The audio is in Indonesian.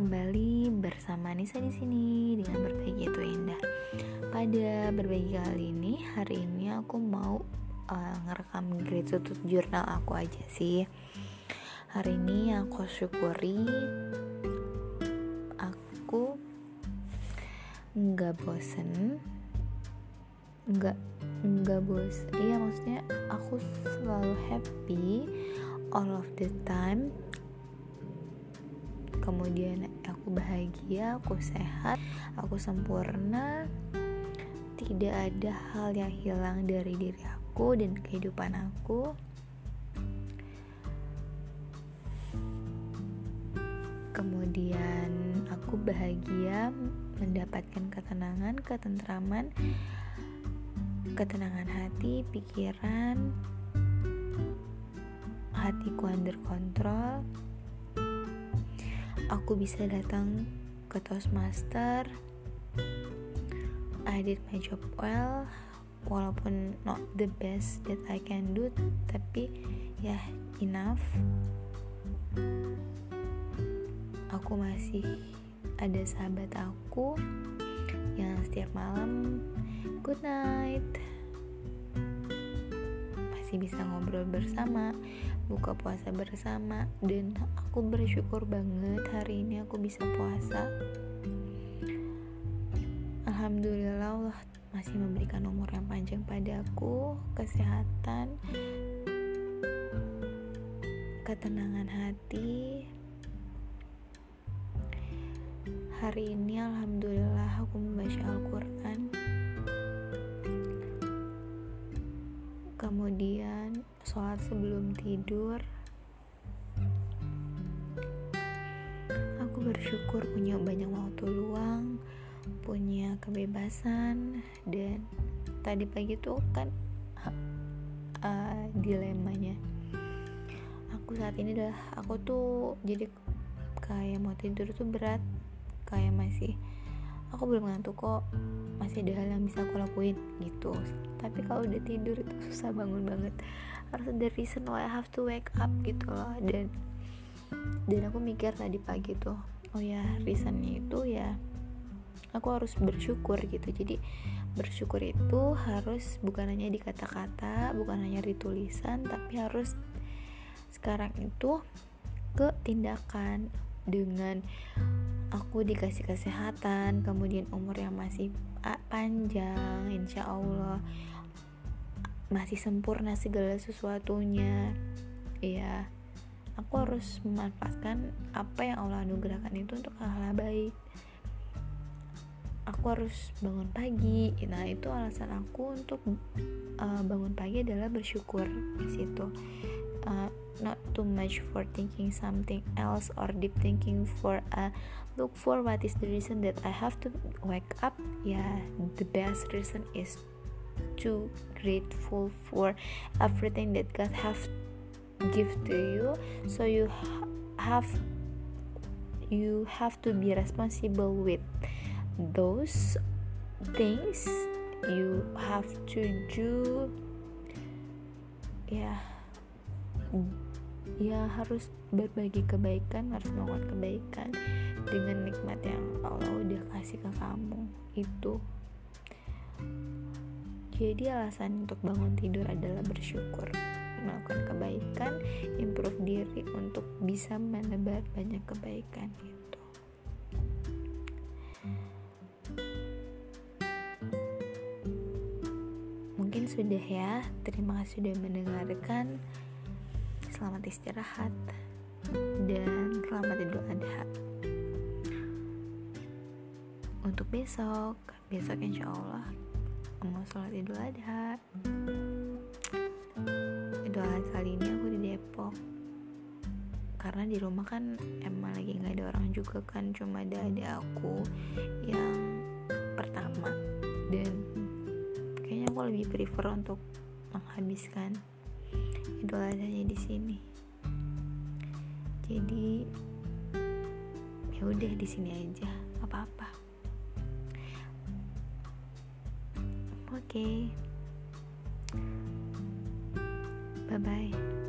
kembali bersama Nisa di sini dengan berbagi itu indah. Pada berbagi kali ini, hari ini aku mau uh, ngerekam gratitude jurnal aku aja sih. Hari ini aku syukuri aku nggak bosen, nggak nggak bos. Iya maksudnya aku selalu happy all of the time kemudian aku bahagia, aku sehat, aku sempurna. Tidak ada hal yang hilang dari diri aku dan kehidupan aku. Kemudian aku bahagia mendapatkan ketenangan, ketentraman, ketenangan hati, pikiran, hatiku under kontrol aku bisa datang ke Toastmaster. I did my job well walaupun not the best that I can do tapi ya yeah, enough. Aku masih ada sahabat aku yang setiap malam good night masih bisa ngobrol bersama buka puasa bersama dan aku bersyukur banget hari ini aku bisa puasa. Alhamdulillah Allah masih memberikan umur yang panjang padaku kesehatan ketenangan hati. Hari ini Alhamdulillah aku membaca Al-Quran kemudian sholat sebelum tidur. Aku bersyukur punya banyak waktu luang punya kebebasan dan tadi pagi tuh kan uh, dilemanya. Aku saat ini adalah aku tuh jadi kayak mau tidur tuh berat kayak masih aku belum ngantuk kok masih ada hal yang bisa aku lakuin gitu. Tapi kalau udah tidur itu susah bangun banget. Harus ada reason why I have to wake up gitu loh. Dan dan aku mikir tadi pagi tuh oh ya reasonnya itu ya aku harus bersyukur gitu. Jadi bersyukur itu harus bukan hanya di kata-kata bukan hanya di tulisan tapi harus sekarang itu ke tindakan dengan aku dikasih kesehatan kemudian umur yang masih panjang insya Allah masih sempurna segala sesuatunya. Ya aku harus memanfaatkan apa yang Allah anugerahkan itu untuk hal-hal baik. Aku harus bangun pagi. Nah itu alasan aku untuk uh, bangun pagi adalah bersyukur di situ uh, not too much for thinking something else or deep thinking for a look for what is the reason that I have to wake up. Yeah the best reason is to grateful for everything that God have give to you. So you have you have to be responsible with those things you have to do. Yeah ya harus berbagi kebaikan harus melakukan kebaikan dengan nikmat yang Allah udah kasih ke kamu. Itu. Jadi alasan untuk bangun tidur adalah bersyukur. Melakukan kebaikan improve diri untuk bisa menebar banyak kebaikan itu mungkin sudah ya. Terima kasih sudah mendengarkan selamat istirahat. Dan selamat idul adha. Untuk besok. Besok insya Allah mau sholat idul adha. Idul adha kali ini aku di Depok. Karena di rumah kan emang lagi nggak ada orang juga kan. Cuma ada ada aku yang pertama. Dan kayaknya aku lebih prefer untuk menghabiskan idul adhanya di sini. Jadi ya udah di sini aja apa apa oke. Okay. bye bye